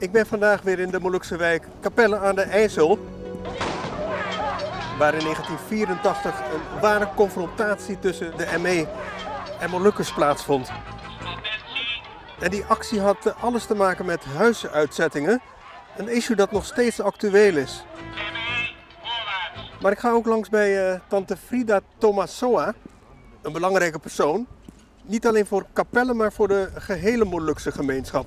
Ik ben vandaag weer in de Molukse wijk Capelle aan de IJssel. Waar in 1984 een ware confrontatie tussen de ME en Molukkers plaatsvond. En die actie had alles te maken met huisuitzettingen. Een issue dat nog steeds actueel is. Maar ik ga ook langs bij uh, tante Frida Tomasoa, een belangrijke persoon. Niet alleen voor Capelle, maar voor de gehele Molukse gemeenschap.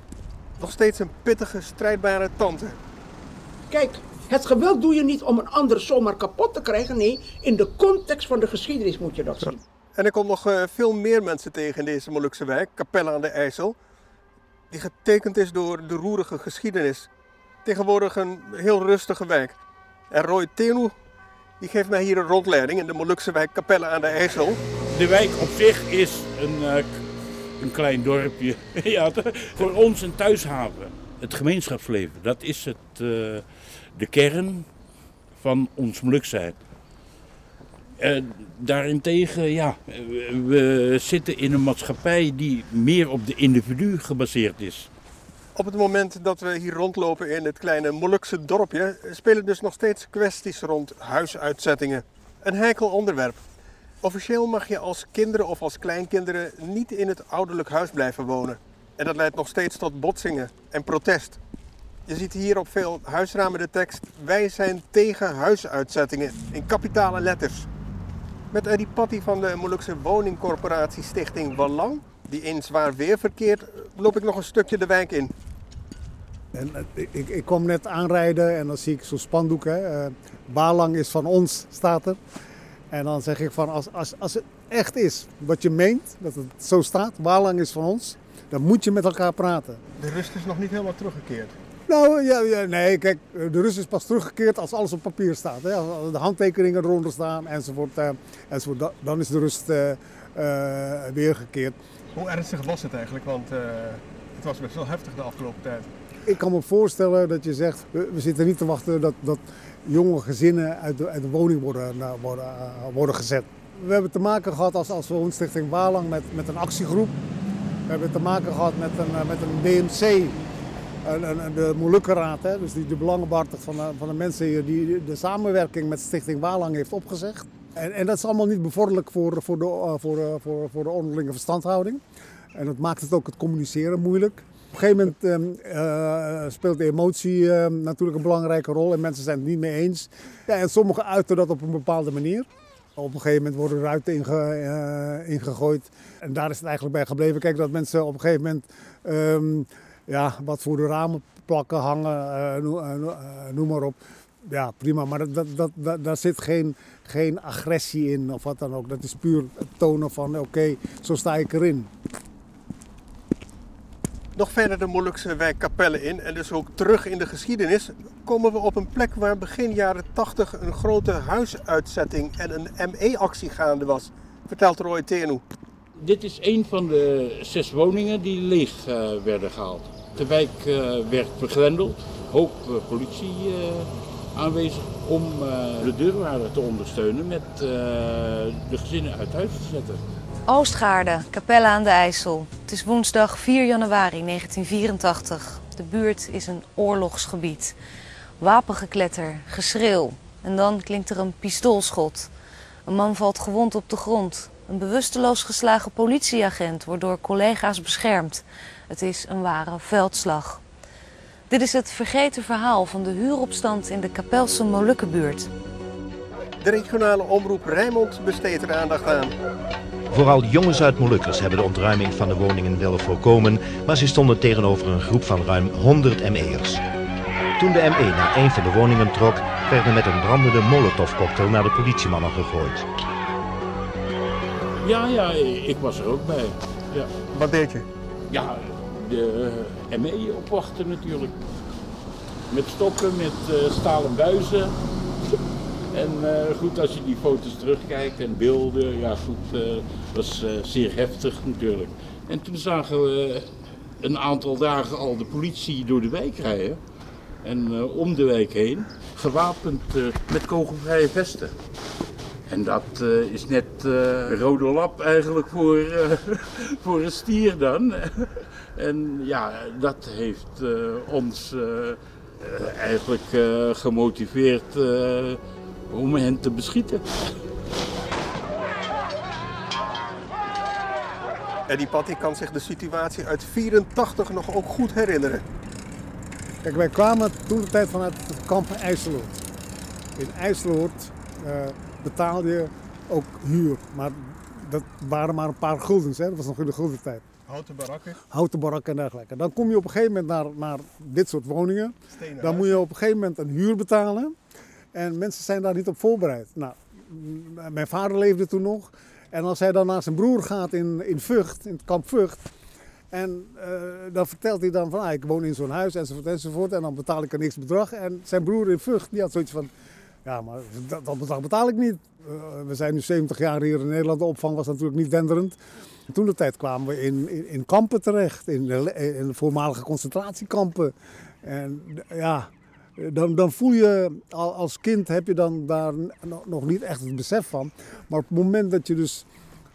Nog steeds een pittige, strijdbare tante. Kijk, het geweld doe je niet om een ander zomaar kapot te krijgen. Nee, in de context van de geschiedenis moet je dat zien. En ik kom nog uh, veel meer mensen tegen in deze Molukse wijk, Capelle aan de IJssel. Die getekend is door de roerige geschiedenis. Tegenwoordig een heel rustige wijk. En Roy Tenu die geeft mij hier een rondleiding in de Molukse wijk Capelle aan de IJssel. De wijk op zich is een, uh, een klein dorpje. ja, voor ons een thuishaven. Het gemeenschapsleven, dat is het, uh, de kern van ons zijn. Uh, daarentegen, ja, we zitten in een maatschappij die meer op de individu gebaseerd is. Op het moment dat we hier rondlopen in het kleine Molukse dorpje, spelen dus nog steeds kwesties rond huisuitzettingen. Een heikel onderwerp. Officieel mag je als kinderen of als kleinkinderen niet in het ouderlijk huis blijven wonen. En dat leidt nog steeds tot botsingen en protest. Je ziet hier op veel huisramen de tekst: Wij zijn tegen huisuitzettingen in kapitale letters. Met Eddie Patty van de Molukse woningcorporatie Stichting Wallang die in zwaar weer verkeert, loop ik nog een stukje de wijk in. En, ik, ik, kom net aanrijden en dan zie ik zo'n spandoek. Hè. Uh, Balang is van ons, staat er. En dan zeg ik van als, als, als het echt is wat je meent, dat het zo staat, Balang is van ons, dan moet je met elkaar praten. De rust is nog niet helemaal teruggekeerd. Nou, ja, ja, nee, kijk, de rust is pas teruggekeerd als alles op papier staat. Hè. Als de handtekeningen eronder staan enzovoort, uh, enzovoort dan is de rust uh, uh, weergekeerd. Hoe ernstig was het eigenlijk? Want uh, het was best wel heftig de afgelopen tijd. Ik kan me voorstellen dat je zegt, we, we zitten niet te wachten dat, dat jonge gezinnen uit de, de woning worden, worden, uh, worden gezet. We hebben te maken gehad als, als Woonstichting Walang met, met een actiegroep. We hebben te maken gehad met een, met een BMC, een, de Molukkeraad, hè, dus die de belangenbehartigd van de, van de mensen hier die de samenwerking met Stichting Walang heeft opgezegd. En, en, dat is allemaal niet bevorderlijk voor, voor, de, voor, voor, voor de onderlinge verstandhouding. En dat maakt het ook het communiceren moeilijk. Op een gegeven moment uh, speelt de emotie uh, natuurlijk een belangrijke rol en mensen zijn het niet mee eens. Ja, en sommigen uiten dat op een bepaalde manier. Op een gegeven moment worden ruiten uh, ingegooid. En daar is het eigenlijk bij gebleven. Kijk, dat mensen op een gegeven moment um, ja, wat voor de ramen plakken, hangen, noem, noem maar op ja, prima. Maar dat, dat, daar zit geen, geen agressie in of wat dan ook. Dat is puur het tonen van oké, zo sta ik erin. Nog verder de Molukse wijk Capelle in en dus ook terug in de geschiedenis komen we op een plek waar begin jaren 80 een grote huisuitzetting en een ME-actie gaande was. Vertelt Roy Tenu. Dit is een van de zes woningen die leeg uh, werden gehaald. De wijk uh, werd begrendeld, hoop uh, politie aanwezig om de deurwaarder te ondersteunen met de gezinnen uit huis te zetten. Oostgaarde, Capelle aan de IJssel. Het is woensdag 4 januari 1984. De buurt is een oorlogsgebied. Wapengekletter, geschreeuw. En dan klinkt er een pistoolschot. Een man valt gewond op de grond. Een bewusteloos geslagen politieagent wordt door collega's beschermd. Het is een ware veldslag. Dit is het vergeten verhaal van de huuropstand in de Kapelse Molukkenbuurt. De regionale omroep Rijnmond besteedt er aandacht aan. Vooral jonge Zuid-Molukkers hebben de ontruiming van de woningen willen voorkomen, maar ze stonden tegenover een groep van ruim 100 ME'ers. Toen de ME naar een van de woningen trok, werden met een brandende molotovcocktail naar de politiemannen gegooid. Ja, ja, ik was er ook bij. Ja. Wat deed je? Ja, de ME opwachten natuurlijk. met stokken, met uh, stalen buizen. En uh, goed, als je die foto's terugkijkt en beelden, ja goed, uh, was zeer heftig natuurlijk. En toen zagen we een aantal dagen al de politie door de wijk rijden. En om de wijk heen, gewapend met kogelvrije vesten. En dat is net rode lap eigenlijk voor, voor een stier dan. en ja, dat heeft ons eigenlijk gemotiveerd om hen te beschieten. Eddie Patty kan zich de situatie uit 84 nog ook goed herinneren. Kijk, wij kwamen toen de tijd vanuit het kamp IJsseloord. In IJsseloord betaalde je ook huur. Maar dat waren maar een paar guldens, hè? dat was nog in de gulden tijd. Houten barakken? Houten barakken en dergelijke. Dan kom je op een gegeven moment naar, naar dit soort woningen. dan moet je op een gegeven moment een huur betalen. En mensen zijn daar niet op voorbereid. Nou, mijn vader leefde toen nog. En als hij dan naar zijn broer gaat in, in Vught, in het kamp Vught. En uh, dan vertelt hij dan van, ah, ik woon in zo'n huis enzovoort enzovoort. En dan betaal ik een niks bedrag. En zijn broer in Vught, die had zoiets van, ja, maar dat, dat bedrag betaal ik niet. Uh, we zijn nu 70 jaar hier in Nederland. De opvang was natuurlijk niet denderend. Toen de tijd kwamen we in, in, kampen terecht. In in voormalige concentratiekampen. En ja, dan, dan voel je als kind heb je dan daar nog niet echt het besef van. Maar op het moment dat je dus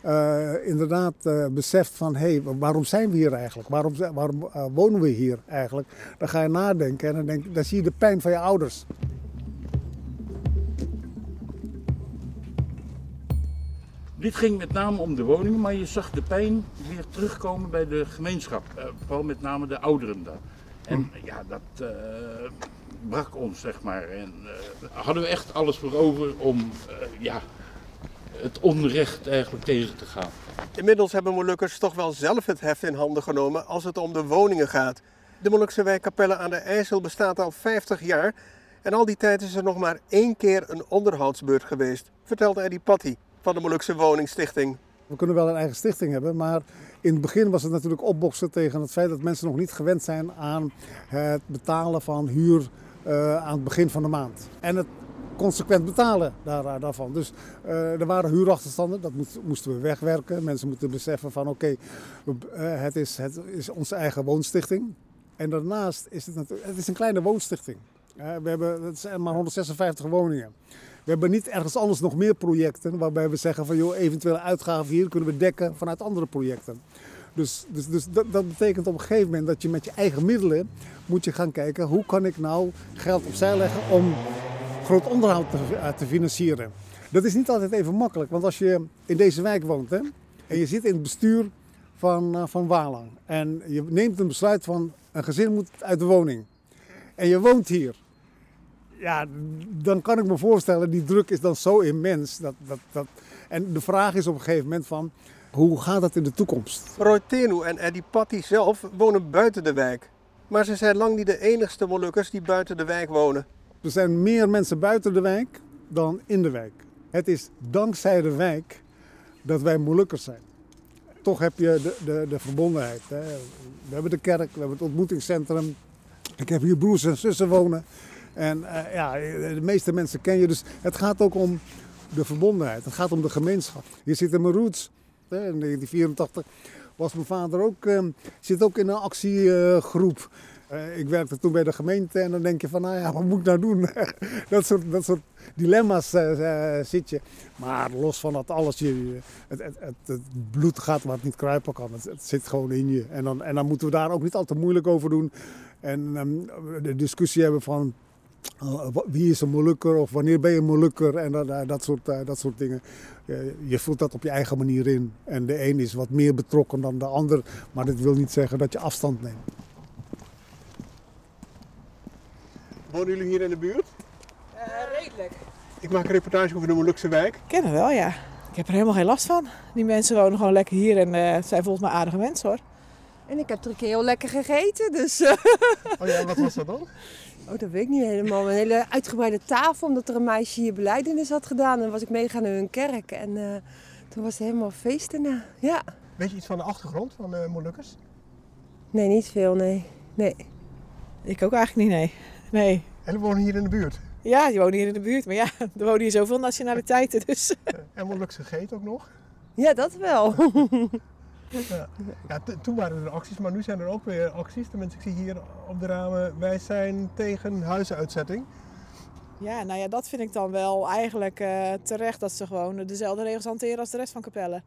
uh, inderdaad uh, beseft van hé, hey, waarom zijn we hier eigenlijk? Waarom, waarom uh, wonen we hier eigenlijk? Dan ga je nadenken en dan, denk, dan zie je de pijn van je ouders. Dit ging met name om de woningen, maar je zag de pijn weer terugkomen bij de gemeenschap. Vooral met name de ouderen daar. En ja, dat brak ons, zeg maar. En uh, hadden we echt alles voor over om ja, het onrecht eigenlijk tegen te gaan. Inmiddels hebben Molukkers toch wel zelf het heft in handen genomen als het om de woningen gaat. De Molukse wijk Capelle aan de IJssel bestaat al 50 jaar. En al die tijd is er nog maar één keer een onderhoudsbeurt geweest, vertelde Eddie Patty van de Molukse Woningstichting. We kunnen wel een eigen stichting hebben, maar in het begin was het natuurlijk opboksen tegen het feit dat mensen nog niet gewend zijn aan het betalen van huur aan het begin van de maand. En het consequent betalen daar, daarvan. Dus uh, er waren huurachterstanden, dat moest, moesten we wegwerken. Mensen moeten beseffen van oké, uh, het, is, het is onze eigen woonstichting. En daarnaast is het het is een kleine woonstichting. we hebben, zijn maar 156 woningen. We hebben niet ergens anders nog meer projecten waarbij we zeggen van joh, eventuele uitgaven hier kunnen we dekken vanuit andere projecten. Dus, dus, dus dat, dat, betekent op een gegeven moment dat je met je eigen middelen moet je gaan kijken hoe kan ik nou geld opzij leggen om groot onderhoud te, uh, te financieren. Dat is niet altijd even makkelijk, want als je in deze wijk woont hè, en je zit in het bestuur van, uh, van Walang en je neemt een besluit van een gezin moet uit de woning en je woont hier ja, dan kan ik me voorstellen, die druk is dan zo immens. Dat, dat, dat... En de vraag is op een gegeven moment van, hoe gaat dat in de toekomst? Roy Tenu en Eddie Patty zelf wonen buiten de wijk. Maar ze zijn lang niet de enigste Molukkers die buiten de wijk wonen. Er zijn meer mensen buiten de wijk dan in de wijk. Het is dankzij de wijk dat wij Molukkers zijn. Toch heb je de, de, de verbondenheid. Hè. We hebben de kerk, we hebben het ontmoetingscentrum. Ik heb hier broers en zussen wonen. En uh, ja, de meeste mensen ken je. Dus het gaat ook om de verbondenheid. Het gaat om de gemeenschap. Je zit in mijn roots. In 1984 was mijn vader ook, uh, zit ook in een actiegroep. Uh, ik werkte toen bij de gemeente en dan denk je van, nou ja, wat moet ik nou doen? dat, soort, dat soort dilemma's zit je. Maar los van dat alles, je, het, het, het, het, bloed gaat waar het niet kruipen kan. Het, zit gewoon in je. En dan, en dan moeten we daar ook niet al te moeilijk over doen. En um, de discussie hebben van wie is een Molukker of wanneer ben je een Molukker en dat, uh, dat, soort, uh, dat soort dingen. je voelt dat op je eigen manier in. En de een is wat meer betrokken dan de ander, maar dat wil niet zeggen dat je afstand neemt. Wonen jullie hier in de buurt? redelijk. Ik maak een reportage over de Molukse wijk. Ik ken het wel, ja. Ik heb er helemaal geen last van. Die mensen wonen gewoon lekker hier en het zijn volgens mij aardige mensen hoor. En ik heb er een keer heel lekker gegeten, dus... oh ja, wat was dat dan? Oh, dat weet ik niet helemaal. Een hele uitgebreide tafel, omdat er een meisje hier beleidenis had gedaan. En was ik meegegaan naar hun kerk. En uh, toen was het helemaal feest daarna. Ja. Weet je iets van de achtergrond van de uh, Molukkers? Nee, niet veel, nee. nee. Ik ook eigenlijk niet, nee. Nee. En we wonen hier in de buurt. Ja, die wonen hier in de buurt. Maar ja, er wonen hier zoveel nationaliteiten. Dus. En Molukse geet ook nog. Ja, dat wel. Ja. Ja, toen waren er acties, maar nu zijn er ook weer acties. Tenminste, ik zie hier op de ramen, wij zijn tegen huizenuitzetting. Ja, nou ja, dat vind ik dan wel eigenlijk eh, terecht dat ze gewoon dezelfde regels hanteren als de rest van Capelle.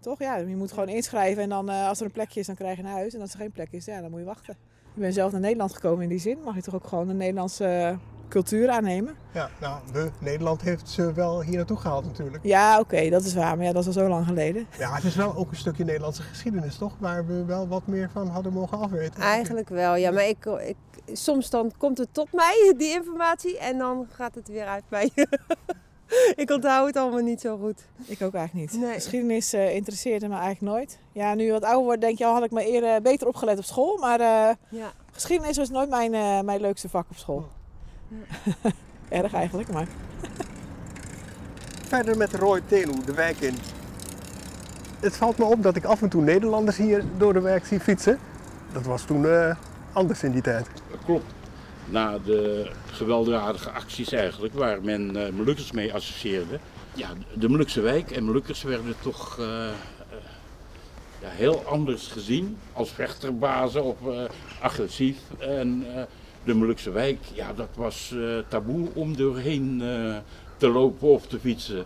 Toch? Ja, je moet gewoon inschrijven en dan eh, als er een plekje is, dan krijg je een huis. En als er geen plek is, ja, dan moet je wachten. Je bent zelf naar Nederland gekomen in die zin. Mag je toch ook gewoon de Nederlandse cultuur aannemen? Ja, nou, we, Nederland heeft ze wel hier naartoe gehaald natuurlijk. Ja, oké, dat is waar. Maar ja, dat is al zo lang geleden. Ja, het is wel ook een stukje Nederlandse geschiedenis, toch? Waar we wel wat meer van hadden mogen afweten. Eigenlijk wel, ja. Maar ik, ik, soms dan komt het tot mij, die informatie, en dan gaat het weer uit mij. ik onthoud het allemaal niet zo goed. Ik ook eigenlijk niet. Nee. Geschiedenis eh, interesseerde me eigenlijk nooit. Ja, nu je wat ouder wordt, denk je, al had ik me eerder beter opgelet op school. Maar eh, Ja. geschiedenis was nooit mijn, eh, mijn leukste vak op school. Erg eigenlijk, maar... Verder met Roy Telu, de wijk in. Het valt me op dat ik af en toe Nederlanders hier door de wijk zie fietsen. Dat was toen eh, anders in die tijd. Dat klopt. Na de gewelddadige acties eigenlijk, waar men eh Molukkers mee associeerde. Ja, de Molukse wijk en Molukkers werden toch eh, eh, ja, heel anders gezien. Als vechterbazen of eh, agressief. En eh, de Molukse wijk, ja, dat was eh, taboe om doorheen eh, te lopen of te fietsen.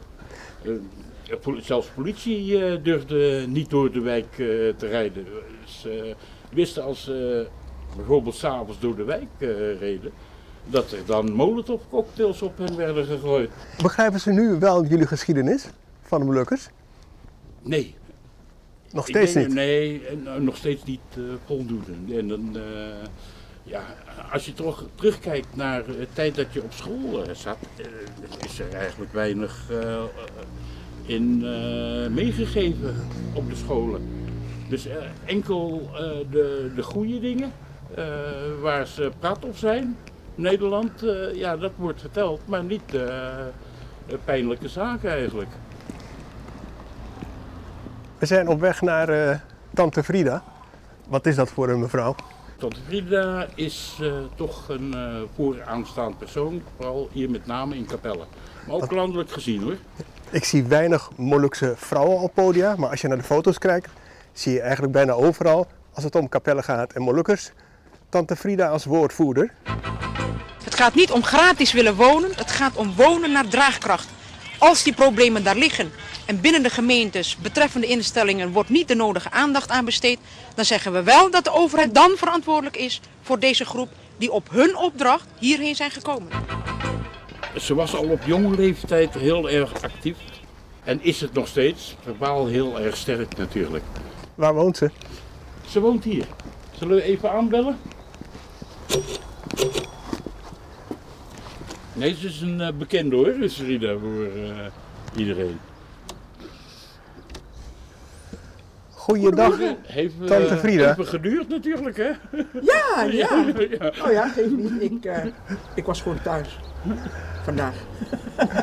Poli- zelfs politie durfde niet door de wijk te rijden. Ze wisten als ze bijvoorbeeld s'avonds door de wijk reden, dat er dan molotovcocktails op hen werden gegooid. Begrijpen ze nu wel jullie geschiedenis van de Molukkers? Nee. Nog steeds denk- niet? Nee, en, nog steeds niet voldoende. En dan, ja, als je toch terugkijkt naar de tijd dat je op school eh, zat, eh, is er eigenlijk weinig eh, eh, in eh, meegegeven op de scholen. Dus eh, enkel eh, de, de goede dingen, eh, waar ze praat op zijn. Nederland, eh, ja, dat wordt verteld, maar niet eh, pijnlijke zaken eigenlijk. We zijn op weg naar eh, Tante Frida. Wat is dat voor een mevrouw? Tante Frida is eh, toch een eh vooraanstaand persoon, vooral hier met name in Capelle. Maar ook landelijk gezien hoor. Ik zie weinig Molukse vrouwen op podia, maar als je naar de foto's kijkt, zie je eigenlijk bijna overal, als het om Capelle gaat en Molukkers, Tante Frida als woordvoerder. Het gaat niet om gratis willen wonen, het gaat om wonen naar draagkracht. Als die problemen daar liggen en binnen de gemeentes betreffende instellingen wordt niet de nodige aandacht aan besteed, dan zeggen we wel dat de overheid dan verantwoordelijk is voor deze groep die op hun opdracht hierheen zijn gekomen. Ze was al op jonge leeftijd heel erg actief. En is het nog steeds, verbaal heel erg sterk natuurlijk. Waar woont ze? Ze woont hier. Zullen we even aanbellen? Nee, ze is een eh, bekende hoor, is Frida voor eh, iedereen. Goeiedag, Heeft, eh, Tante Frida. Even geduurd natuurlijk hè? Ja, ja. ja. Oh ja, geef niet. Ik, eh, ik was gewoon thuis. Vandaag.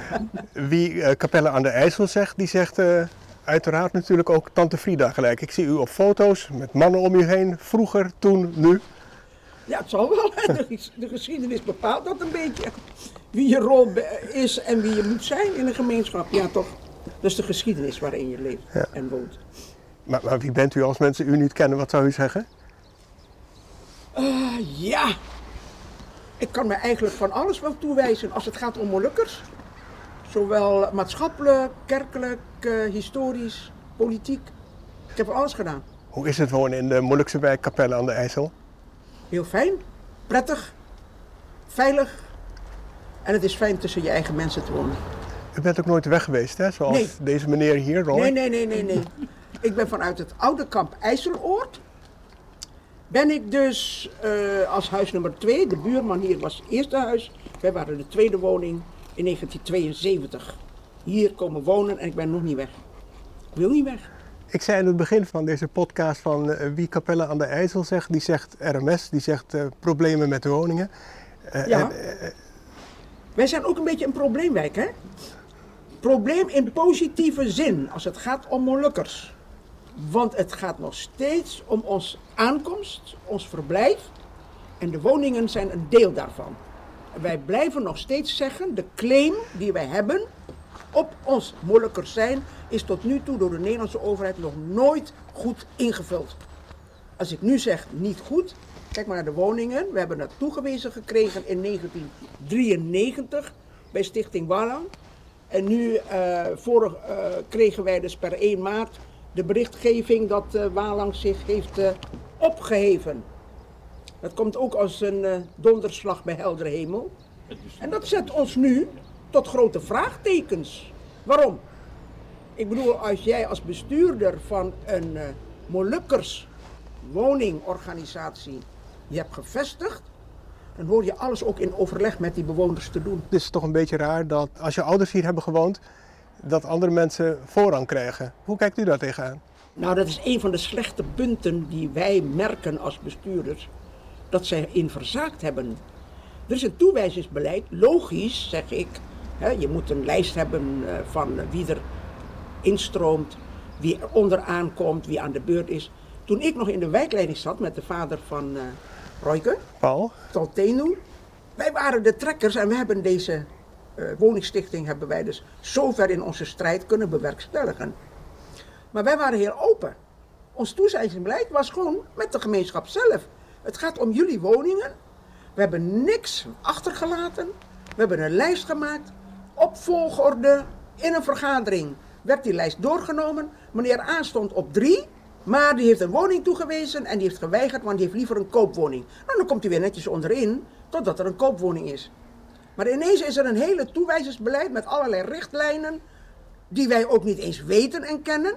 Wie eh, Capelle aan de IJssel zegt, die zegt eh, uiteraard natuurlijk ook Tante Frida gelijk. Ik zie u op foto's met mannen om u heen, vroeger, toen, nu. Ja, het zal wel. De geschiedenis bepaalt dat een beetje. Wie je rol is en wie je moet zijn in een gemeenschap. Ja, toch? Dat is de geschiedenis waarin je leeft Ja. en woont. Maar, maar wie bent u als mensen u niet kennen, wat zou u zeggen? Ah, ja. Ik kan me eigenlijk van alles wel toewijzen als het gaat om Molukkers. Zowel maatschappelijk, kerkelijk, eh, historisch, politiek. Ik heb alles gedaan. Hoe is het wonen in de Molukse wijk Capelle aan de IJssel? Heel fijn, prettig, veilig. En het is fijn tussen je eigen mensen te wonen. U bent ook nooit weg geweest, hè? Zoals Nee. deze meneer hier, Roy. Nee, nee, nee, nee, nee. Ik ben vanuit het oude kamp IJsseloord. Ben ik dus eh, als huis nummer twee, de buurman hier was het eerste huis. Wij waren de tweede woning in 1972. Hier komen wonen en ik ben nog niet weg. Ik wil niet weg. Ik zei in het begin van deze podcast van eh, wie Capelle aan de IJssel zegt, die zegt RMS, die zegt eh, problemen met woningen. Ja. Wij zijn ook een beetje een probleemwijk, hè? Probleem in positieve zin als het gaat om Molukkers. Want het gaat nog steeds om ons aankomst, ons verblijf En de woningen zijn een deel daarvan. Wij blijven nog steeds zeggen, de claim die wij hebben op ons Molukkers zijn, is tot nu toe door de Nederlandse overheid nog nooit goed ingevuld. Als ik nu zeg niet goed, kijk maar naar de woningen. We hebben dat toegewezen gekregen in 1993 bij Stichting Wallang. En nu uh, vorig, uh, kregen wij dus per 1 maart de berichtgeving dat uh, Walang zich heeft opgeheven. Dat komt ook als een donderslag bij heldere hemel. En dat zet ons nu tot grote vraagtekens. Waarom? Ik bedoel, als jij als bestuurder van een Molukkers woningorganisatie je hebt gevestigd, dan hoor je alles ook in overleg met die bewoners te doen. Het is toch een beetje raar dat als je ouders hier hebben gewoond, dat andere mensen voorrang krijgen. Hoe kijkt u daar tegenaan? Nou, dat is een van de slechte punten die wij merken als bestuurders, dat zij in verzaakt hebben. Er is een toewijzingsbeleid, logisch zeg ik. Hè, je moet een lijst hebben eh, van wie er instroomt, wie er onderaan komt, wie aan de beurt is. Toen ik nog in de wijkleiding zat met de vader van uh, Royke, Paul, Toltenu, wij waren de trekkers en we hebben deze uh, woningstichting hebben wij dus zover in onze strijd kunnen bewerkstelligen. Maar wij waren heel open. Ons toezeggingbeleid was gewoon met de gemeenschap zelf. Het gaat om jullie woningen. We hebben niks achtergelaten. We hebben een lijst gemaakt. Op volgorde in een vergadering werd die lijst doorgenomen. Meneer A stond op drie. Maar die heeft een woning toegewezen en die heeft geweigerd, want die heeft liever een koopwoning. Nou, dan komt hij weer netjes onderin, totdat er een koopwoning is. Maar ineens is er een hele toewijzersbeleid met allerlei richtlijnen, die wij ook niet eens weten en kennen.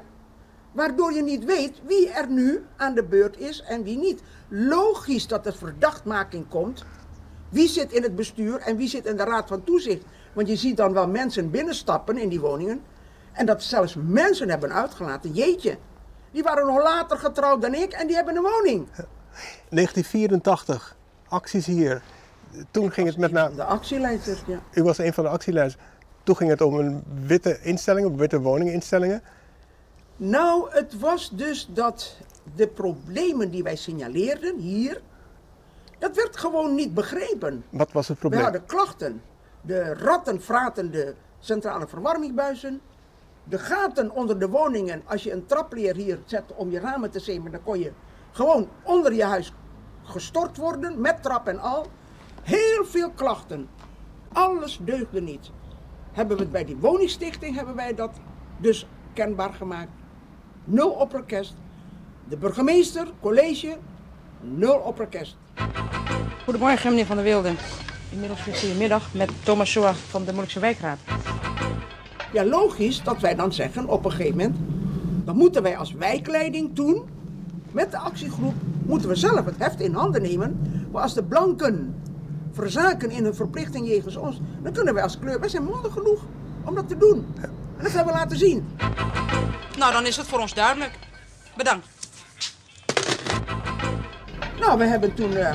Waardoor je niet weet wie er nu aan de beurt is en wie niet. Logisch dat er verdachtmaking komt. Wie zit in het bestuur en wie zit in de raad van toezicht? Want je ziet dan wel mensen binnenstappen in die woningen. En dat zelfs mensen hebben uitgelaten. Jeetje, die waren nog later getrouwd dan ik en die hebben een woning. 1984, acties hier. Toen ging het met name. De actieleiders, ja. U was een van de actieleiders. Toen ging het om een witte instelling, om witte woninginstellingen. Nou, het was dus dat de problemen die wij signaleerden hier, dat werd gewoon niet begrepen. Wat was het probleem? We hadden klachten. De ratten fraten de centrale verwarmingbuizen. De gaten onder de woningen, als je een trapleer hier zet om je ramen te zemen, dan kon je gewoon onder je huis gestort worden, met trap en al. Heel veel klachten. Alles deugde niet. Hebben we het bij die woningstichting, hebben wij dat dus kenbaar gemaakt. Nul opperkest. De burgemeester, college, nul opperkest. Goedemorgen meneer Van der Wilden. Inmiddels weer goedemiddag met Thomas Soa van de Molukse Wijkraad. Ja, logisch dat wij dan zeggen op een gegeven moment, dan moeten wij als wijkleiding toen, met de actiegroep, moeten we zelf het heft in handen nemen. Maar als de blanken verzaken in hun verplichting jegens ons, dan kunnen wij als kleur, wij zijn mondig genoeg om dat te doen. En dat hebben we laten zien. Nou, dan is het voor ons duidelijk. Bedankt. Nou, we hebben toen uh,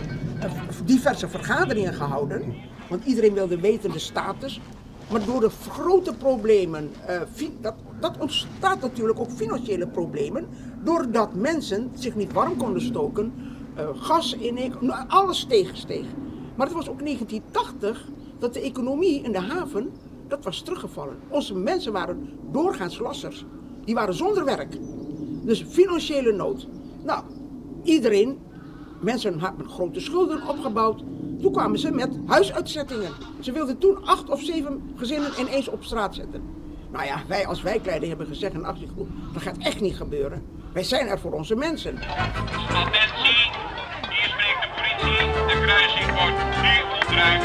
diverse vergaderingen gehouden. Want iedereen wilde weten de status. Maar door de grote problemen, uh, dat, dat ontstaat natuurlijk ook financiële problemen. Doordat mensen zich niet warm konden stoken, uh, gas in, nou, alles steeg, steeg. Maar het was ook 1980 dat de economie in de haven, dat was teruggevallen. Onze mensen waren doorgaans lassers. Die waren zonder werk. Dus financiële nood. Nou, iedereen, mensen hebben grote schulden opgebouwd. Toen kwamen ze met huisuitzettingen. Ze wilden toen acht of zeven gezinnen ineens op straat zetten. Nou ja, wij als wijkleider hebben gezegd in actiegroep, dat gaat echt niet gebeuren. Wij zijn er voor onze mensen. Attentie, hier spreekt de politie. De kruising wordt nu ontruimd.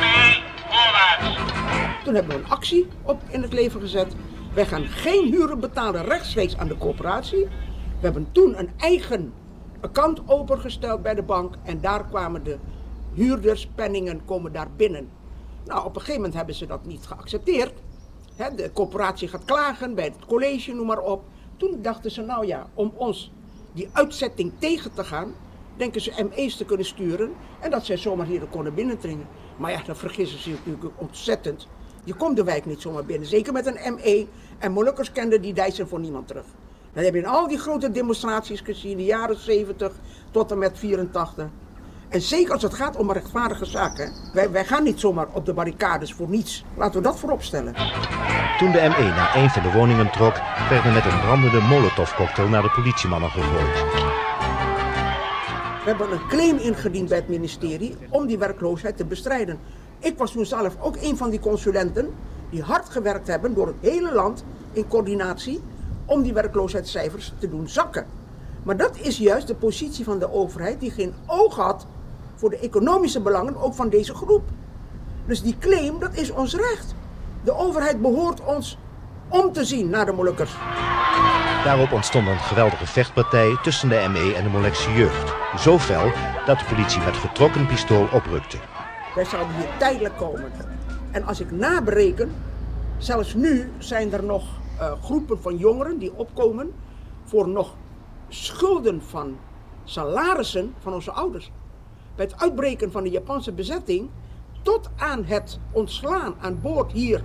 ME, voorwaarts. Toen hebben we een actie op in het leven gezet. Wij gaan geen huren betalen rechtstreeks aan de coöperatie. We hebben toen een eigen account opengesteld bij de bank en daar kwamen de huurderspenningen komen daar binnen. Nou, op een gegeven moment hebben ze dat niet geaccepteerd. de coöperatie gaat klagen bij het college, noem maar op. Toen dachten ze, nou ja, om ons die uitzetting tegen te gaan, denken ze ME's te kunnen sturen en dat zij zomaar hier konden binnendringen. Maar ja, dan vergissen ze natuurlijk ontzettend. Je komt de wijk niet zomaar binnen, zeker met een ME. En Molukkers kenden die dijzen voor niemand terug. Dan heb je in al die grote demonstraties gezien, de jaren 70 tot en met 84. En zeker als het gaat om rechtvaardige zaken. Wij, wij gaan niet zomaar op de barricades voor niets. Laten we dat voorop stellen. Toen de ME naar een van de woningen trok, werd er met een brandende molotovcocktail naar de politiemannen gegooid. We hebben een claim ingediend bij het ministerie om die werkloosheid te bestrijden. Ik was toen zelf ook een van die consulenten die hard gewerkt hebben door het hele land in coördinatie om die werkloosheidscijfers te doen zakken. Maar dat is juist de positie van de overheid die geen oog had voor de economische belangen ook van deze groep. Dus die claim, dat is ons recht. De overheid behoort ons om te zien naar de Molukkers. Daarop ontstond een geweldige vechtpartij tussen de ME en de Molukse jeugd. Zo fel dat de politie met getrokken pistool oprukte. Wij zouden hier tijdelijk komen. En als ik nabereken, zelfs nu zijn er nog uh, groepen van jongeren die opkomen voor nog schulden van salarissen van onze ouders. Bij het uitbreken van de Japanse bezetting tot aan het ontslaan aan boord hier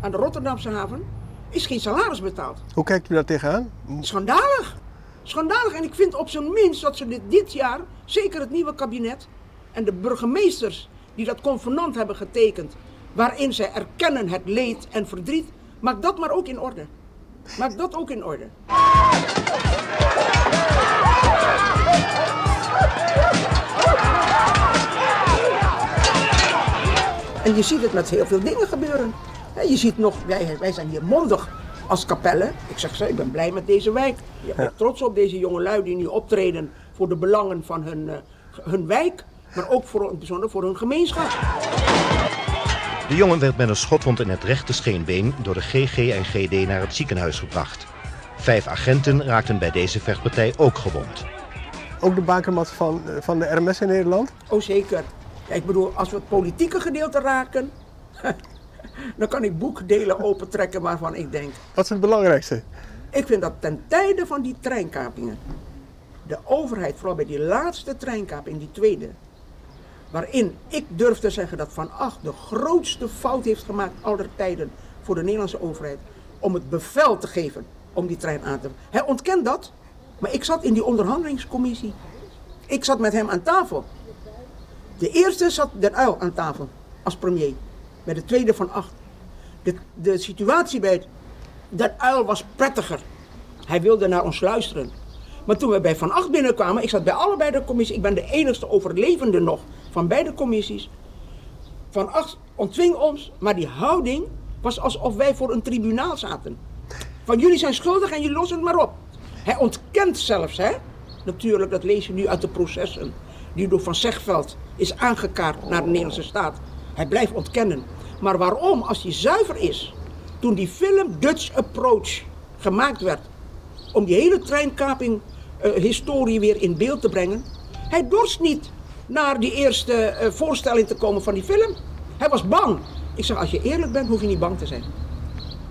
aan de Rotterdamse haven is geen salaris betaald. Hoe kijkt u daar tegenaan? Schandalig! Schandalig. En ik vind op zijn minst dat ze dit, dit jaar, zeker het nieuwe kabinet en de burgemeesters die dat convenant hebben getekend, waarin zij erkennen het leed en verdriet, maak dat maar ook in orde. Maak dat ook in orde. En je ziet het met heel veel dingen gebeuren. Je ziet nog, wij, wij zijn hier mondig als kapellen. Ik zeg ze, ik ben blij met deze wijk. Ik ben trots op deze jonge lui die nu optreden voor de belangen van hun, uh, hun wijk. Maar ook voor, bijzonder voor hun gemeenschap. De jongen werd met een schotwond in het rechte scheenbeen door de GG en GD naar het ziekenhuis gebracht. Vijf agenten raakten bij deze vechtpartij ook gewond. Ook de bakermat van, van de RMS in Nederland? Oh zeker. Ja, ik bedoel, als we het politieke gedeelte raken, dan kan ik boekdelen opentrekken waarvan ik denk. Wat is het belangrijkste? Ik vind dat ten tijde van die treinkapingen, de overheid, vooral bij die laatste treinkaping, die tweede, waarin ik durf te zeggen dat Van Acht de grootste fout heeft gemaakt aller tijden voor de Nederlandse overheid, om het bevel te geven om die trein aan te... Hij ontkent dat, maar ik zat in die onderhandelingscommissie. Ik zat met hem aan tafel. De eerste zat Den Uil aan tafel als premier. Bij de tweede van acht. De, de situatie bij Den Uil was prettiger. Hij wilde naar ons luisteren. Maar toen we bij Van Acht binnenkwamen, ik zat bij allebei de commissies, ik ben de enigste overlevende nog van beide commissies. Van Acht ontving ons, maar die houding was alsof wij voor een tribunaal zaten. Van jullie zijn schuldig en jullie lossen het maar op. Hij ontkent zelfs, hè? Natuurlijk, dat lees je nu uit de processen. Die door Van Zegveld is aangekaart naar de Nederlandse staat. Hij blijft ontkennen. Maar waarom, als hij zuiver is? Toen die film Dutch Approach gemaakt werd. Om die hele treinkaping uh, historie weer in beeld te brengen. Hij dorst niet naar die eerste uh, voorstelling te komen van die film. Hij was bang. Ik zeg, als je eerlijk bent, hoef je niet bang te zijn.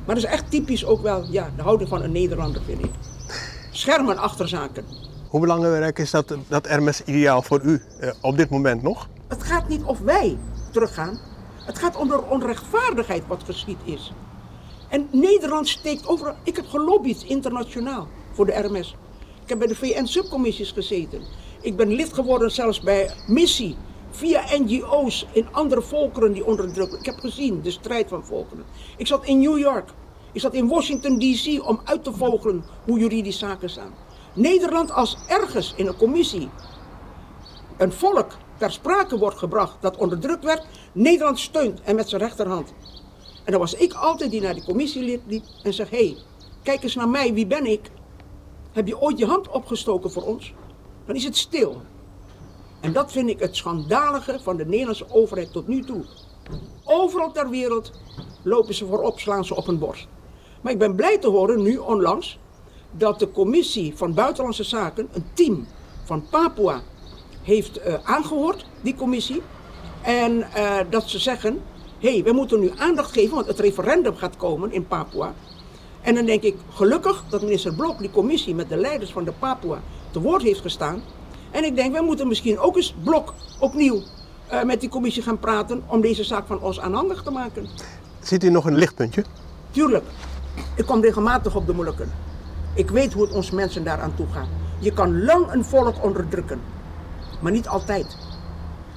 Maar dat is echt typisch ook wel ja, de houding van een Nederlander, vind ik. Schermen achter zaken. Hoe belangrijk is dat, dat RMS-ideaal voor u uh, op dit moment nog? Het gaat niet of wij teruggaan. Het gaat om de onrechtvaardigheid wat geschied is. En Nederland steekt overal. Ik heb gelobbyd internationaal voor de RMS. Ik heb bij de VN-subcommissies gezeten. Ik ben lid geworden zelfs bij missie. Via NGO's in andere volkeren die onderdrukken. Ik heb gezien de strijd van volkeren. Ik zat in New York. Ik zat in Washington DC om uit te vogelen hoe juridisch zaken staan. Nederland als ergens in een commissie een volk ter sprake wordt gebracht dat onderdrukt werd, Nederland steunt en met zijn rechterhand. En dan was ik altijd die naar die commissie liep en zeg: hé, hey, kijk eens naar mij, wie ben ik? Heb je ooit je hand opgestoken voor ons? Dan is het stil. En dat vind ik het schandalige van de Nederlandse overheid tot nu toe. Overal ter wereld lopen ze voorop, slaan ze op hun borst. Maar ik ben blij te horen, nu onlangs, dat de commissie van Buitenlandse Zaken, een team van Papua, heeft uh, aangehoord, die commissie. En uh, dat ze zeggen, hé, hey, we moeten nu aandacht geven, want het referendum gaat komen in Papua. En dan denk ik, gelukkig dat minister Blok die commissie met de leiders van de Papua te woord heeft gestaan. En ik denk, we moeten misschien ook eens Blok opnieuw uh, met die commissie gaan praten om deze zaak van ons aanhandig te maken. Ziet u nog een lichtpuntje? Tuurlijk. Ik kom regelmatig op de Molukken. Ik weet hoe het ons mensen daaraan toe gaat. Je kan lang een volk onderdrukken, maar niet altijd.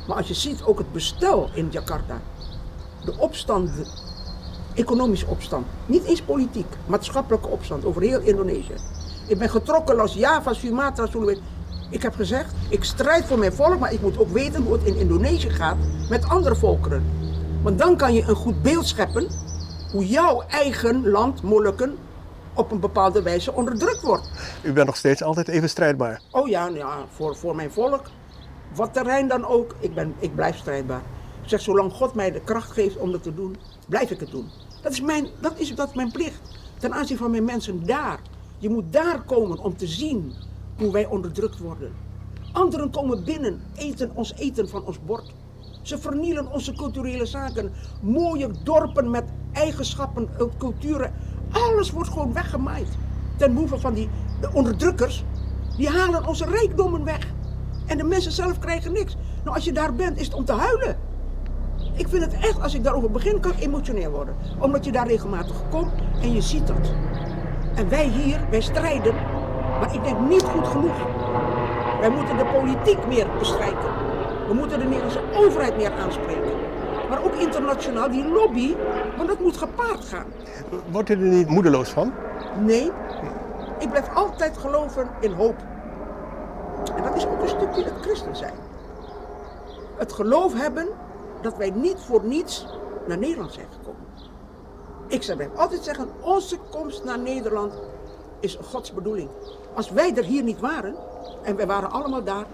Maar als je ziet ook het bestel in Jakarta, de opstand, economische opstand, niet eens politiek, maatschappelijke opstand over heel Indonesië. Ik ben getrokken als Java, Sumatra, Sulawesi. Ik heb gezegd, ik strijd voor mijn volk, maar ik moet ook weten hoe het in Indonesië gaat met andere volkeren. Want dan kan je een goed beeld scheppen hoe jouw eigen land, Molukken, op een bepaalde wijze onderdrukt wordt. U bent nog steeds altijd even strijdbaar. Oh ja, nou ja voor, voor mijn volk, wat terrein dan ook, ik, ben, ik blijf strijdbaar. Ik zeg, zolang God mij de kracht geeft om dat te doen, blijf ik het doen. Dat is mijn, dat is, dat is mijn plicht ten aanzien van mijn mensen daar. Je moet daar komen om te zien hoe wij onderdrukt worden. Anderen komen binnen, eten ons eten van ons bord. Ze vernielen onze culturele zaken. Mooie dorpen met eigenschappen, eh, culturen. Alles wordt gewoon weggemaaid. Ten behoeve van die de onderdrukkers. Die halen onze rijkdommen weg. En de mensen zelf krijgen niks. Nou, als je daar bent, is het om te huilen. Ik vind het echt, als ik daarover begin, kan ik emotioneel worden. Omdat je daar regelmatig komt en je ziet dat. En wij hier, wij strijden, maar ik denk niet goed genoeg. Wij moeten de politiek meer bestrijden. We moeten de Nederlandse overheid meer aanspreken. Maar ook internationaal, die lobby, want dat moet gepaard gaan. Wordt u er niet moedeloos van? Nee, ik blijf altijd geloven in hoop. En dat is ook een stukje het christen zijn. Het geloof hebben dat wij niet voor niets naar Nederland zijn gekomen. Ik zou blijf altijd zeggen, onze komst naar Nederland is Gods bedoeling. Als wij er hier niet waren, en wij waren allemaal daar,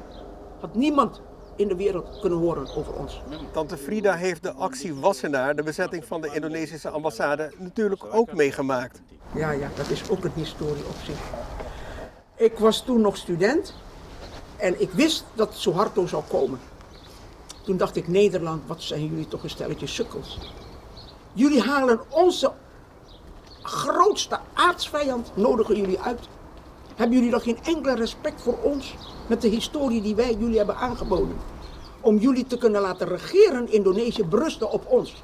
had niemand in de wereld kunnen horen over ons. Tante Frida heeft de actie Wassenaar, de bezetting van de Indonesische ambassade, natuurlijk ook meegemaakt. Ja, ja, dat is ook een historie op zich. Ik was toen nog student en ik wist dat Suharto zou komen. Toen dacht ik, Nederland, wat zijn jullie toch een stelletje sukkels. Jullie halen onze grootste aardsvijand, nodigen jullie uit. Hebben jullie nog geen enkele respect voor ons met de historie die wij jullie hebben aangeboden? Om jullie te kunnen laten regeren Indonesië berusten op ons.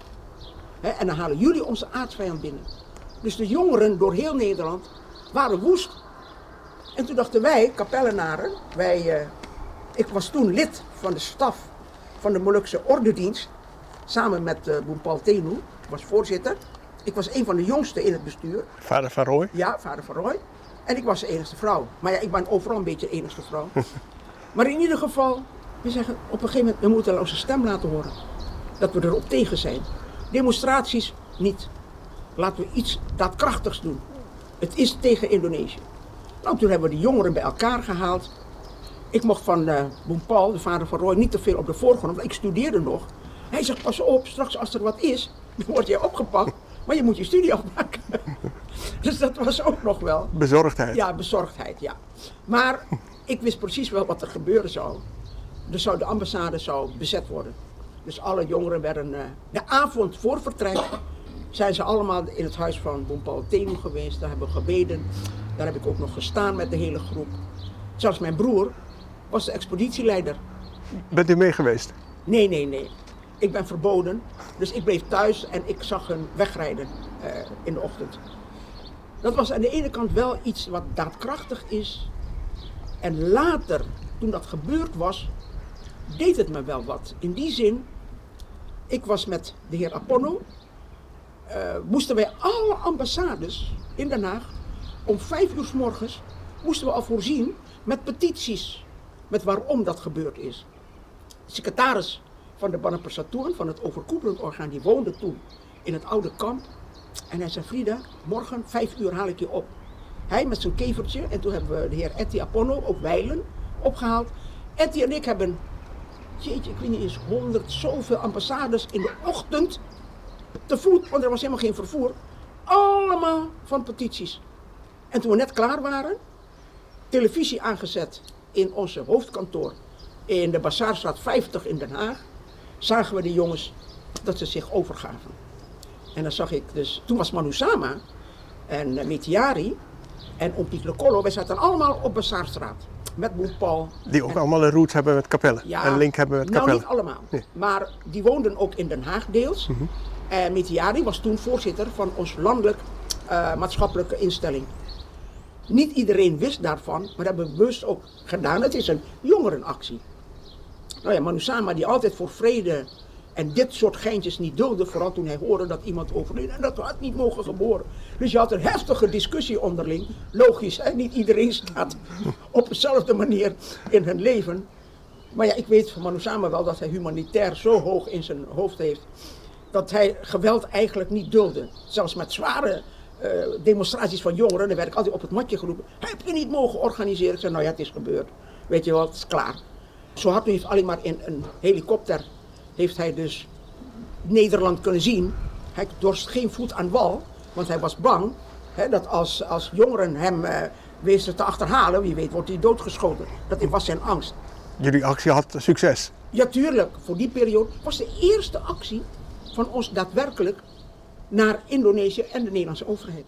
En dan halen jullie onze aardsvijand binnen. Dus de jongeren door heel Nederland waren woest. En toen dachten wij, kapellenaren, wij, eh, ik was toen lid van de staf van de Molukse Ordedienst, samen met uh, Boem Paul Tenu, was voorzitter. Ik was een van de jongsten in het bestuur. Vader van Roy? Ja, vader van Roy. En ik was de enige vrouw. Maar ja, ik ben overal een beetje de enige vrouw. maar in ieder geval, we zeggen op een gegeven moment, we moeten onze stem laten horen. Dat we erop tegen zijn. Demonstraties niet. Laten we iets daadkrachtigs doen. Het is tegen Indonesië. Nou, toen hebben we de jongeren bij elkaar gehaald. Ik mocht van uh, Boem Paul, de vader van Roy, niet te veel op de voorgrond, want ik studeerde nog. Hij zegt, pas op, straks als er wat is, dan word jij opgepakt. Maar je moet je studie afmaken. dus dat was ook nog wel. Bezorgdheid. Ja, bezorgdheid, ja. Maar ik wist precies wel wat er gebeuren zou. Dus zou de ambassade zou bezet worden. Dus alle jongeren werden. Uh, de avond voor vertrek zijn ze allemaal in het huis van Bompal Tenu geweest. Daar hebben we gebeden. Daar heb ik ook nog gestaan met de hele groep. Zelfs mijn broer was de expeditieleider. Bent u mee geweest? Nee, nee, nee. Ik ben verboden. Dus ik bleef thuis en ik zag hun wegrijden uh, in de ochtend. Dat was aan de ene kant wel iets wat daadkrachtig is. En later, toen dat gebeurd was, deed het me wel wat. In die zin, ik was met de heer Apono. Uh, moesten wij alle ambassades in Den Haag om vijf uur s morgens moesten we al voorzien met petities. Met waarom dat gebeurd is. De secretaris van de Banapersatoen, van het overkoepelend orgaan, die woonde toen in het oude kamp. En hij zei, Frida, morgen vijf uur haal ik je op. Hij met zijn kevertje, en toen hebben we de heer Etty Apono, ook Weilen, opgehaald. Etty en ik hebben, jeetje, ik weet niet eens, honderd zoveel ambassades in de ochtend te voet, want er was helemaal geen vervoer. Allemaal van petities. En toen we net klaar waren, televisie aangezet in onze hoofdkantoor in de Bazaarstraat 50 in Den Haag, zagen we de jongens dat ze zich overgaven. En dan zag ik dus, toen was Manu Sama en uh, Mitiari en Ompik Lekolo, wij zaten allemaal op Bazaarstraat met Boem Paul. Die ook en, allemaal een roots hebben met Capelle, ja, een link hebben met Capelle. Nou niet allemaal, nee. maar die woonden ook in Den Haag deels. Mm -hmm. En Mitiari was toen voorzitter van ons landelijk uh, maatschappelijke instelling. Niet iedereen wist daarvan, maar dat hebben we bewust ook gedaan. Het is een jongerenactie. Nou ja, Manusama die altijd voor vrede en dit soort geintjes niet dulde, vooral toen hij hoorde dat iemand overleed en dat had niet mogen geboren. Dus je had een heftige discussie onderling. Logisch, hè? niet iedereen staat op dezelfde manier in hun leven. Maar ja, ik weet van Manusama wel dat hij humanitair zo hoog in zijn hoofd heeft, dat hij geweld eigenlijk niet dulde. Zelfs met zware eh, demonstraties van jongeren, dan werd ik altijd op het matje geroepen. Heb je niet mogen organiseren? Ik zei, nou ja, het is gebeurd. Weet je wat, het is klaar. Zo had hij alleen maar in een helikopter, heeft hij dus Nederland kunnen zien. Hij dorst geen voet aan wal, want hij was bang hè, dat als, als jongeren hem uh, wezen te achterhalen, wie weet wordt hij doodgeschoten. Dat was zijn angst. Jullie actie had succes. Ja, tuurlijk. Voor die periode was de eerste actie van ons daadwerkelijk naar Indonesië en de Nederlandse overheid.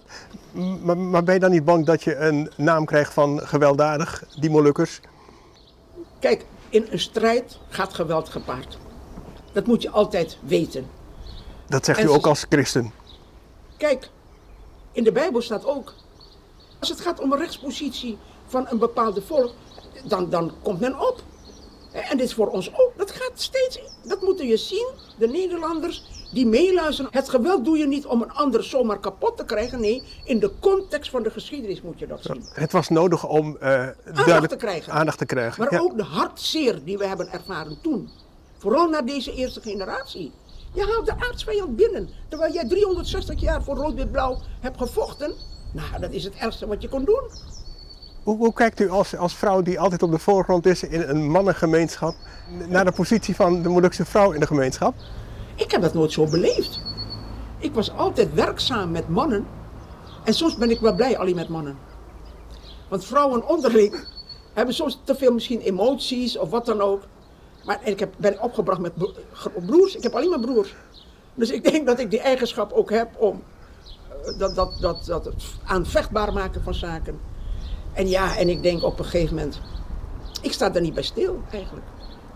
Maar, maar, ben je dan niet bang dat je een naam krijgt van gewelddadig, die Molukkers? Kijk, in een strijd gaat geweld gepaard. Dat moet je altijd weten. Dat zegt en u ook als christen? Kijk, in de Bijbel staat ook, als het gaat om een rechtspositie van een bepaalde volk, dan, dan komt men op. En dit is voor ons ook. Dat gaat steeds. Dat moeten je zien, de Nederlanders die meeluisteren. Het geweld doe je niet om een ander zomaar kapot te krijgen. Nee, in de context van de geschiedenis moet je dat zien. Het was nodig om uh, aandacht, te krijgen. aandacht te krijgen. Maar ook de hartzeer die we hebben ervaren toen. Vooral naar deze eerste generatie. Je haalt de aardsvijand binnen. Terwijl jij 360 jaar voor rood-wit-blauw hebt gevochten. Nou, dat is het ergste wat je kon doen. Hoe, hoe, kijkt u als, als vrouw die altijd op de voorgrond is in een mannengemeenschap naar de positie van de Molukse vrouw in de gemeenschap? Ik heb dat nooit zo beleefd. Ik was altijd werkzaam met mannen. En soms ben ik wel blij alleen met mannen. Want vrouwen onderling hebben soms te veel misschien emoties of wat dan ook. Maar ik heb, ben opgebracht met broers. Ik heb alleen maar broers. Dus ik denk dat ik die eigenschap ook heb om eh, dat, dat, dat, dat het aanvechtbaar maken van zaken. En ja, en ik denk op een gegeven moment, ik sta daar niet bij stil eigenlijk.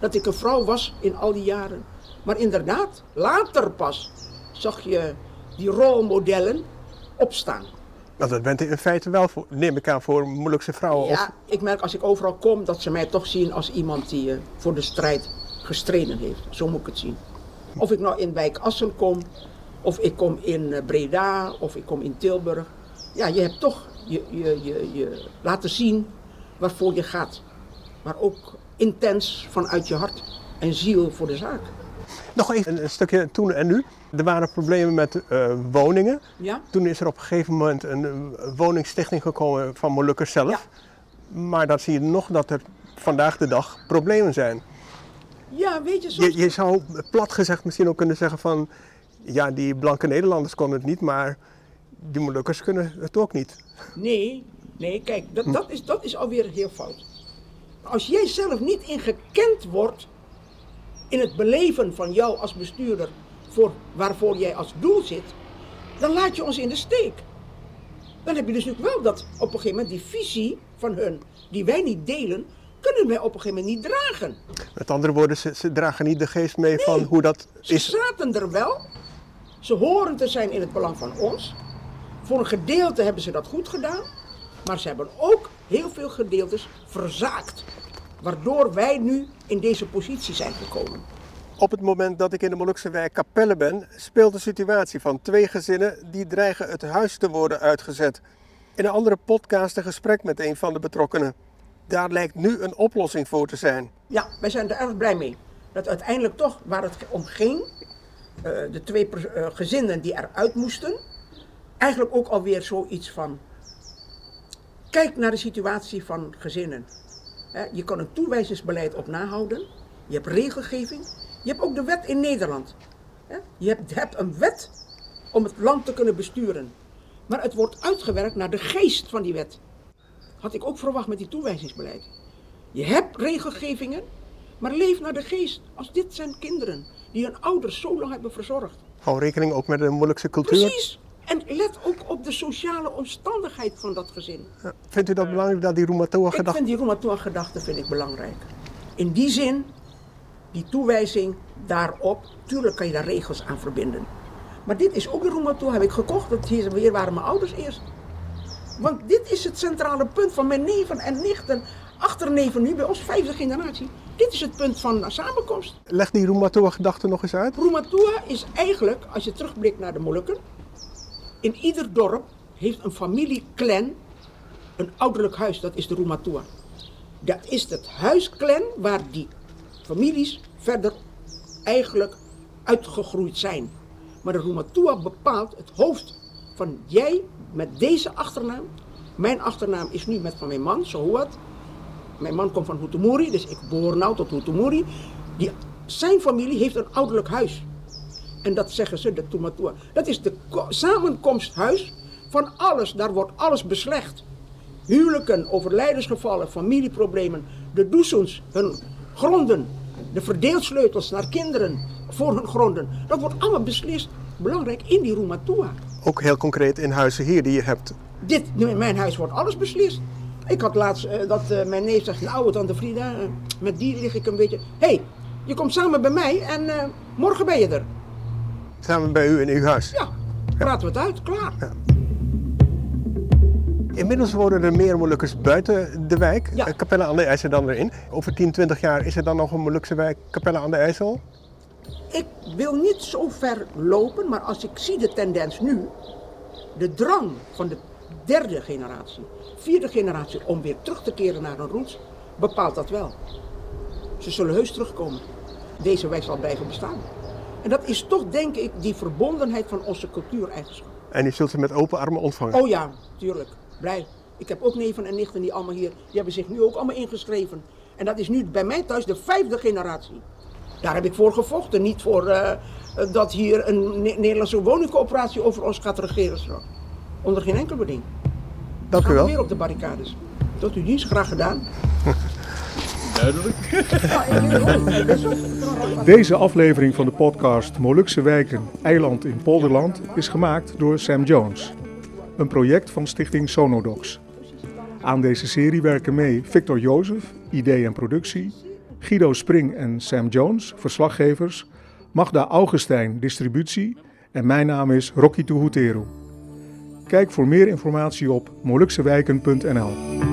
Dat ik een vrouw was in al die jaren. Maar inderdaad, later pas zag je die rolmodellen opstaan. Nou, dat bent u in feite wel, voor, neem ik aan, voor moeilijkse vrouwen. Ja, of... ik merk als ik overal kom dat ze mij toch zien als iemand die uh, voor de strijd gestreden heeft. Zo moet ik het zien. Of ik nou in wijk Assen kom, of ik kom in uh, Breda, of ik kom in Tilburg. Ja, je hebt toch je, je, je, je laten zien waarvoor je gaat. Maar ook intens vanuit je hart en ziel voor de zaak. Nog even een stukje toen en nu. Er waren problemen met uh, woningen. Ja? Toen is er op een gegeven moment een, een woningstichting gekomen van Molukkers zelf. Ja. Maar dan zie je nog dat er vandaag de dag problemen zijn. Ja, weet je, soms... je, je zou plat gezegd misschien ook kunnen zeggen van... Ja, die blanke Nederlanders konden het niet, maar die Molukkers kunnen het ook niet. Nee, nee, kijk, dat, dat, is, dat is alweer heel fout. Als jij zelf niet ingekend wordt in het beleven van jou als bestuurder voor waarvoor jij als doel zit, dan laat je ons in de steek. Dan heb je dus ook wel dat op een gegeven moment die visie van hun, die wij niet delen, kunnen wij op een gegeven moment niet dragen. Met andere woorden, ze, ze dragen niet de geest mee nee, van hoe dat ze is. Ze zaten er wel. Ze horen te zijn in het belang van ons. Voor een gedeelte hebben ze dat goed gedaan. Maar ze hebben ook heel veel gedeeltes verzaakt. Waardoor wij nu in deze positie zijn gekomen. Op het moment dat ik in de Molukse wijk Capelle ben, speelt de situatie van twee gezinnen die dreigen het huis te worden uitgezet. In een andere podcast een gesprek met een van de betrokkenen. Daar lijkt nu een oplossing voor te zijn. Ja, wij zijn er erg blij mee. Dat uiteindelijk toch, waar het om ging, de twee gezinnen die eruit moesten, eigenlijk ook alweer zoiets van. Kijk naar de situatie van gezinnen. Je kan een toewijzingsbeleid op nahouden. Je hebt regelgeving. Je hebt ook de wet in Nederland. Je hebt, een wet om het land te kunnen besturen. Maar het wordt uitgewerkt naar de geest van die wet. Had ik ook verwacht met die toewijzingsbeleid. Je hebt regelgevingen, maar leef naar de geest. Als dit zijn kinderen die hun ouders zo lang hebben verzorgd. Hou rekening ook met de moeilijkse cultuur. Precies. En let ook op de sociale omstandigheid van dat gezin. Ja, vindt u dat belangrijk, dat die Roematua-gedachte? Ik vind die Roematua-gedachte vind ik belangrijk. In die zin, die toewijzing daarop, tuurlijk kan je daar regels aan verbinden. Maar dit is ook de Roematua, heb ik gekocht. Hier waren mijn ouders eerst. Want dit is het centrale punt van mijn neven en nichten, achterneven nu bij ons, vijfde generatie. Dit is het punt van samenkomst. Leg die Roematua-gedachte nog eens uit. Roematua is eigenlijk, als je terugblikt naar de Molukken, in ieder dorp heeft een familieclan een ouderlijk huis, dat is de Roematua. Dat is het huisclan waar die families verder eigenlijk uitgegroeid zijn. Maar de Roematua bepaalt het hoofd van jij met deze achternaam. Mijn achternaam is nu met van mijn man, Sohuat. Mijn man komt van Hutumuri, dus ik behoor nou tot Hutumuri. Die, zijn familie heeft een ouderlijk huis. En dat zeggen ze, de Tumatua. Dat is de samenkomsthuis van alles. Daar wordt alles beslecht. Huwelijken, overlijdensgevallen, familieproblemen, de doesoens, hun gronden, de verdeelsleutels naar kinderen voor hun gronden. Dat wordt allemaal beslist, belangrijk, in die Rumatua. Ook heel concreet in huizen hier die je hebt. Dit, in mijn huis wordt alles beslist. Ik had laatst uh, dat uh, mijn neef zegt, nou tante Frida, uh, met die lig ik een beetje... Hé, hey, je komt samen bij mij en morgen ben je er. Samen bij u in uw huis? Ja, praten we het uit, klaar. Ja. Inmiddels wonen er meer Molukkers buiten de wijk. Ja. Capelle aan de IJssel dan erin. Over 10, 20 jaar is er dan nog een Molukse wijk Capelle aan de IJssel? Ik wil niet zo ver lopen, maar als ik zie de tendens nu, de drang van de derde generatie, vierde generatie om weer terug te keren naar hun roots, bepaalt dat wel. Ze zullen heus terugkomen. Deze wijk zal blijven bestaan. En dat is toch, denk ik, die verbondenheid van onze cultuureigenschap. En die zult ze met open armen ontvangen? Oh ja, tuurlijk. Blij. Ik heb ook neven en nichten die allemaal hier, die hebben zich nu ook allemaal ingeschreven. En dat is nu bij mij thuis de vijfde generatie. Daar heb ik voor gevochten. Niet voor uh, dat hier een ne Nederlandse woningcoöperatie over ons gaat regeren straks. Onder geen enkel beding. Dank u wel. weer op de barricades. Tot uw dienst, graag gedaan. Duidelijk. Deze aflevering van de podcast Molukse Wijken, Eiland in Polderland is gemaakt door Sam Jones. Een project van stichting Sonodox. Aan deze serie werken mee Victor Jozef, idee en productie, Guido Spring en Sam Jones, verslaggevers, Magda Augustijn, distributie en mijn naam is Rocky Tuhuteru. Kijk voor meer informatie op moluksewijken.nl.